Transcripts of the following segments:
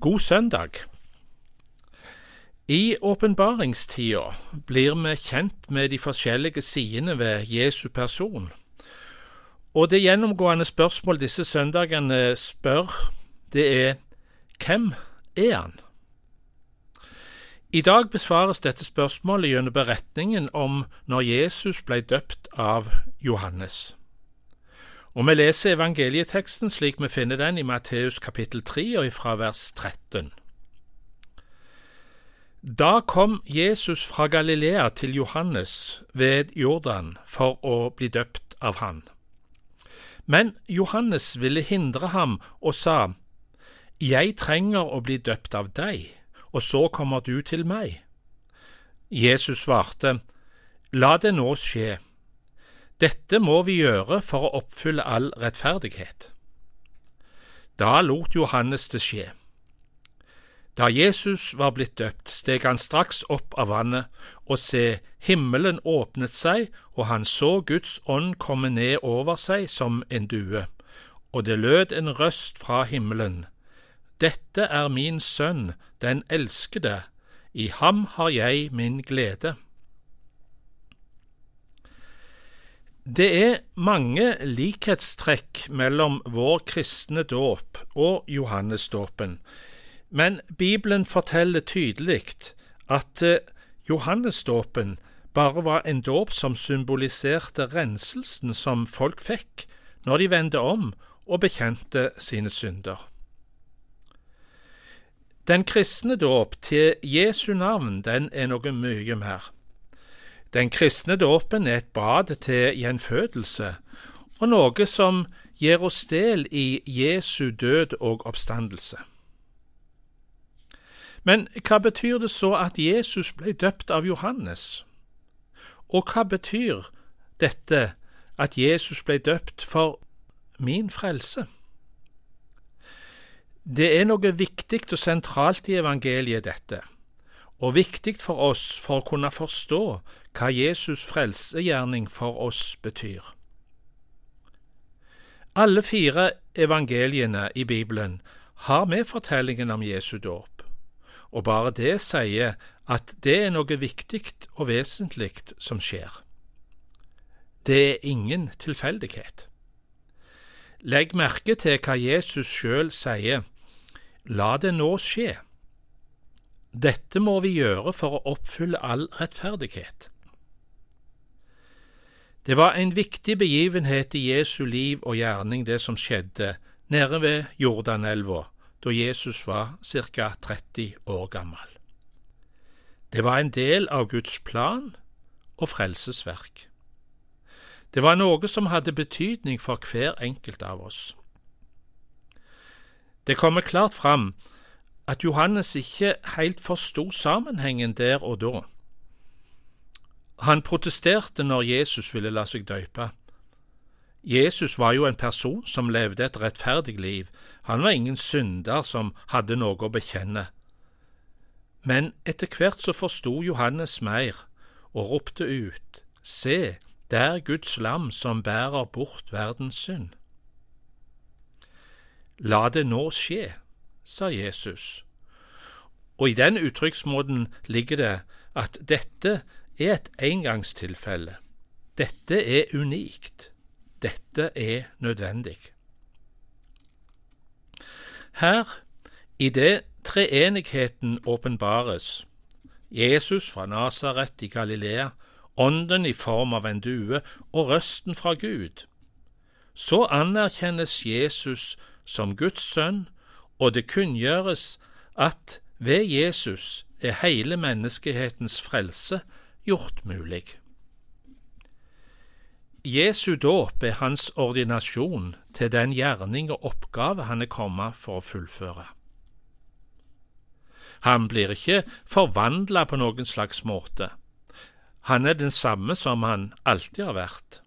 God søndag. I åpenbaringstida blir vi kjent med de forskjellige sidene ved Jesu person, og det gjennomgående spørsmål disse søndagene spør, det er hvem er han? I dag besvares dette spørsmålet gjennom beretningen om når Jesus ble døpt av Johannes. Og vi leser evangelieteksten slik vi finner den i Matteus kapittel 3 og ifra vers 13. Da kom Jesus fra Galilea til Johannes ved Jordan for å bli døpt av han. Men Johannes ville hindre ham og sa, Jeg trenger å bli døpt av deg, og så kommer du til meg. Jesus svarte, La det nå skje dette må vi gjøre for å oppfylle all rettferdighet. Da lot Johannes det skje. Da Jesus var blitt døpt, steg han straks opp av vannet, og se, himmelen åpnet seg, og han så Guds ånd komme ned over seg som en due, og det lød en røst fra himmelen. Dette er min sønn, den elskede, i ham har jeg min glede. Det er mange likhetstrekk mellom vår kristne dåp og Johannesdåpen, men Bibelen forteller tydelig at eh, Johannesdåpen bare var en dåp som symboliserte renselsen som folk fikk når de vendte om og bekjente sine synder. Den kristne dåp til Jesu navn den er noe mye mer. Den kristne dåpen er et bad til gjenfødelse, og noe som gir oss del i Jesu død og oppstandelse. Men hva betyr det så at Jesus ble døpt av Johannes? Og hva betyr dette at Jesus ble døpt for min frelse? Det er noe viktig og sentralt i evangeliet, dette, og viktig for oss for å kunne forstå hva Jesus' frelsegjerning for oss betyr. Alle fire evangeliene i Bibelen har med fortellingen om Jesu dåp, og bare det sier at det er noe viktig og vesentlig som skjer. Det er ingen tilfeldighet. Legg merke til hva Jesus sjøl sier, la det nå skje. Dette må vi gjøre for å oppfylle all rettferdighet. Det var en viktig begivenhet i Jesu liv og gjerning, det som skjedde nede ved Jordanelva da Jesus var ca. 30 år gammel. Det var en del av Guds plan og frelsesverk. Det var noe som hadde betydning for hver enkelt av oss. Det kommer klart fram at Johannes ikke helt forsto sammenhengen der og da. Han protesterte når Jesus ville la seg døype. Jesus var jo en person som levde et rettferdig liv, han var ingen synder som hadde noe å bekjenne. Men etter hvert så forsto Johannes mer og ropte ut, Se, det er Guds lam som bærer bort verdens synd. La det nå skje, sa Jesus, og i den uttrykksmåten ligger det at dette er et engangstilfelle. Dette er unikt. Dette er nødvendig. Her, i det treenigheten åpenbares, Jesus fra Nasaret i Galilea, Ånden i form av en due og røsten fra Gud, så anerkjennes Jesus som Guds sønn, og det kunngjøres at ved Jesus er hele menneskehetens frelse gjort mulig. Jesu dåp er hans ordinasjon til den gjerning og oppgave han er kommet for å fullføre. Han blir ikke forvandla på noen slags måte. Han er den samme som han alltid har vært.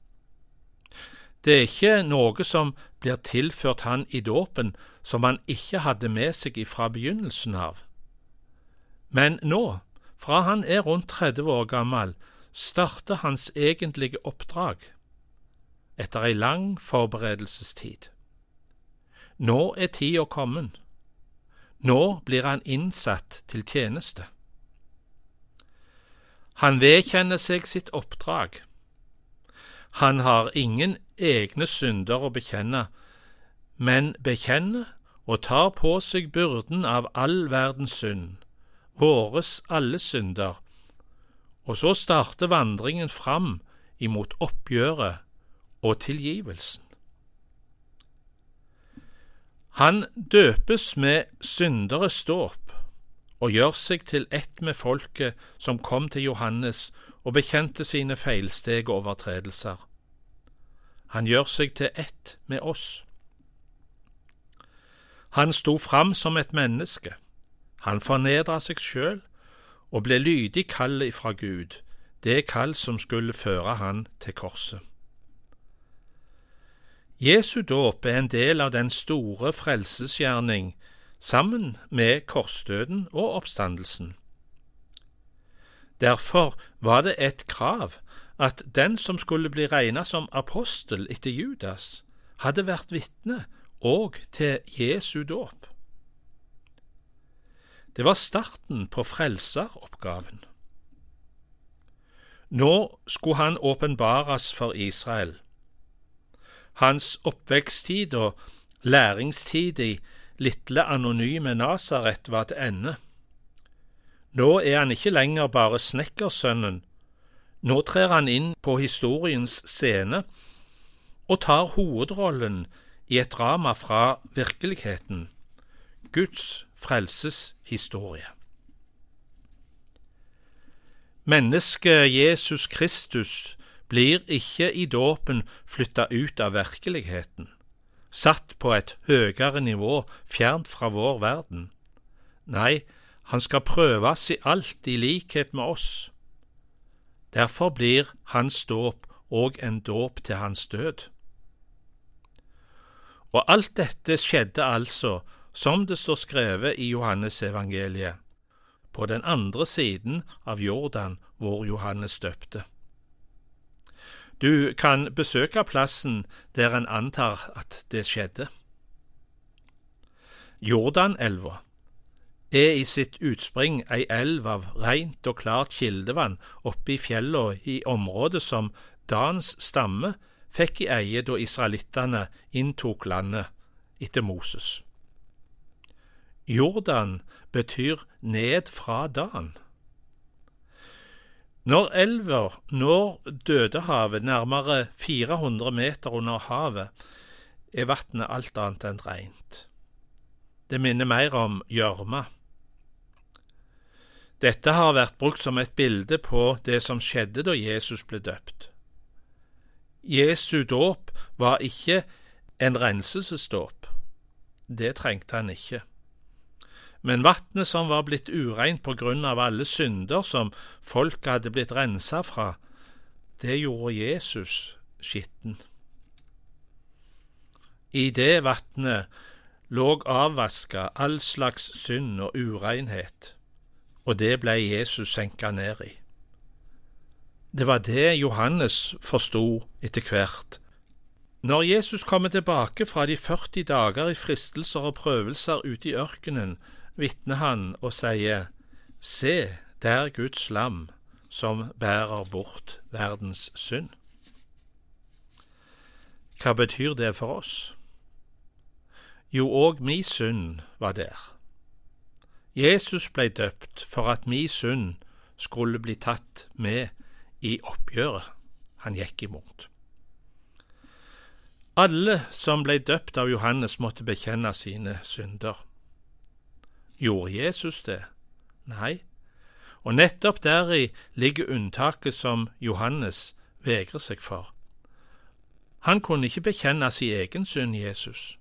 Det er ikke noe som blir tilført han i dåpen som han ikke hadde med seg fra begynnelsen av. Men nå, fra han er rundt 30 år gammel, starter hans egentlige oppdrag etter ei lang forberedelsestid. Nå er tida kommet. Nå blir han innsatt til tjeneste. Han vedkjenner seg sitt oppdrag. Han har ingen egne synder å bekjenne, men bekjenner og tar på seg byrden av all verdens synd, våres alle synder, og så starter vandringen fram imot oppgjøret og tilgivelsen. Han døpes med synderes dåp og gjør seg til ett med folket som kom til Johannes og bekjente sine feilsteg og overtredelser. Han gjør seg til ett med oss. Han sto fram som et menneske. Han fornedra seg sjøl og ble lydig kallet fra Gud, det kall som skulle føre han til korset. Jesu dåp er en del av den store frelsesgjerning sammen med korsdøden og oppstandelsen. Derfor var det et krav at den som skulle bli regnet som apostel etter Judas, hadde vært vitne òg til Jesu dåp. Det var starten på frelseroppgaven. Nå skulle han åpenbares for Israel hans oppveksttid og læringstid i lille anonyme Nasaret var til ende. Nå er han ikke lenger bare snekkersønnen, nå trer han inn på historiens scene og tar hovedrollen i et drama fra virkeligheten, Guds frelseshistorie. Mennesket Jesus Kristus blir ikke i dåpen flytta ut av virkeligheten, satt på et høyere nivå fjernt fra vår verden. Nei, han skal prøves i alt i likhet med oss. Derfor blir hans dåp òg en dåp til hans død. Og alt dette skjedde altså, som det står skrevet i Johannes evangeliet, på den andre siden av Jordan hvor Johannes døpte. Du kan besøke plassen der en antar at det skjedde. Jordanelva er i sitt utspring ei elv av rent og klart kildevann oppe i fjella i området som Dans stamme fikk i eie da israelittene inntok landet etter Moses. Jordan betyr ned fra Dan. Når elva når Dødehavet nærmere 400 meter under havet, er vannet alt annet enn rent. Det minner mer om gjørme. Dette har vært brukt som et bilde på det som skjedde da Jesus ble døpt. Jesu dåp var ikke en renselsesdåp. Det trengte han ikke men vatnet som var blitt ureint på grunn av alle synder som folket hadde blitt rensa fra, det gjorde Jesus skitten. I det vatnet lå avvaska all slags synd og urenhet, og det ble Jesus senka ned i. Det var det Johannes forsto etter hvert. Når Jesus kommer tilbake fra de 40 dager i fristelser og prøvelser ute i ørkenen, vitner han og sier, Se, det er Guds lam som bærer bort verdens synd. Hva betyr det for oss? Jo, òg mi synd var der. Jesus blei døpt for at mi synd skulle bli tatt med i oppgjøret han gikk imot. Alle som blei døpt av Johannes, måtte bekjenne sine synder. Gjorde Jesus det? Nei, og nettopp deri ligger unntaket som Johannes vegrer seg for. Han kunne ikke bekjenne sin egen synd, Jesus,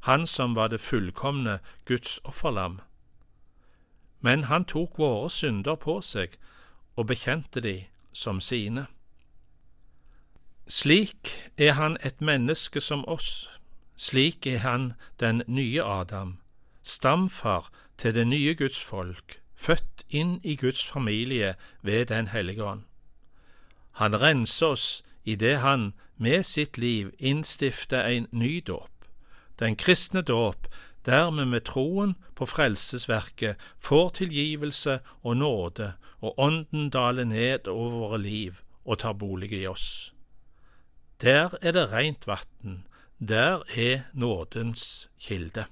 han som var det fullkomne Guds offerlam. Men han tok våre synder på seg og bekjente de som sine. Slik er han et menneske som oss, slik er han den nye Adam stamfar til det nye Guds folk, født inn i Guds familie ved Den hellige ånd. Han renser oss idet han med sitt liv innstifter en ny dåp. Den kristne dåp, der vi med troen på frelsesverket får tilgivelse og nåde, og Ånden daler ned over våre liv og tar bolig i oss. Der er det rent vann, der er nådens kilde.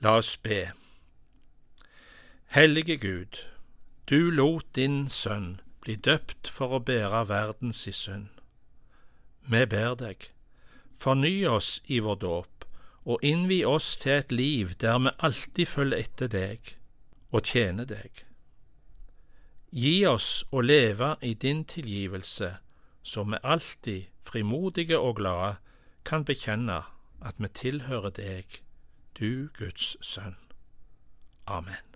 La oss be. Hellige Gud, du lot din sønn bli døpt for å bære verdens synd. Vi ber deg, forny oss i vår dåp, og innvi oss til et liv der vi alltid følger etter deg og tjener deg. Gi oss å leve i din tilgivelse, så vi alltid, frimodige og glade, kan bekjenne at vi tilhører deg, du Guds sønn. Amen.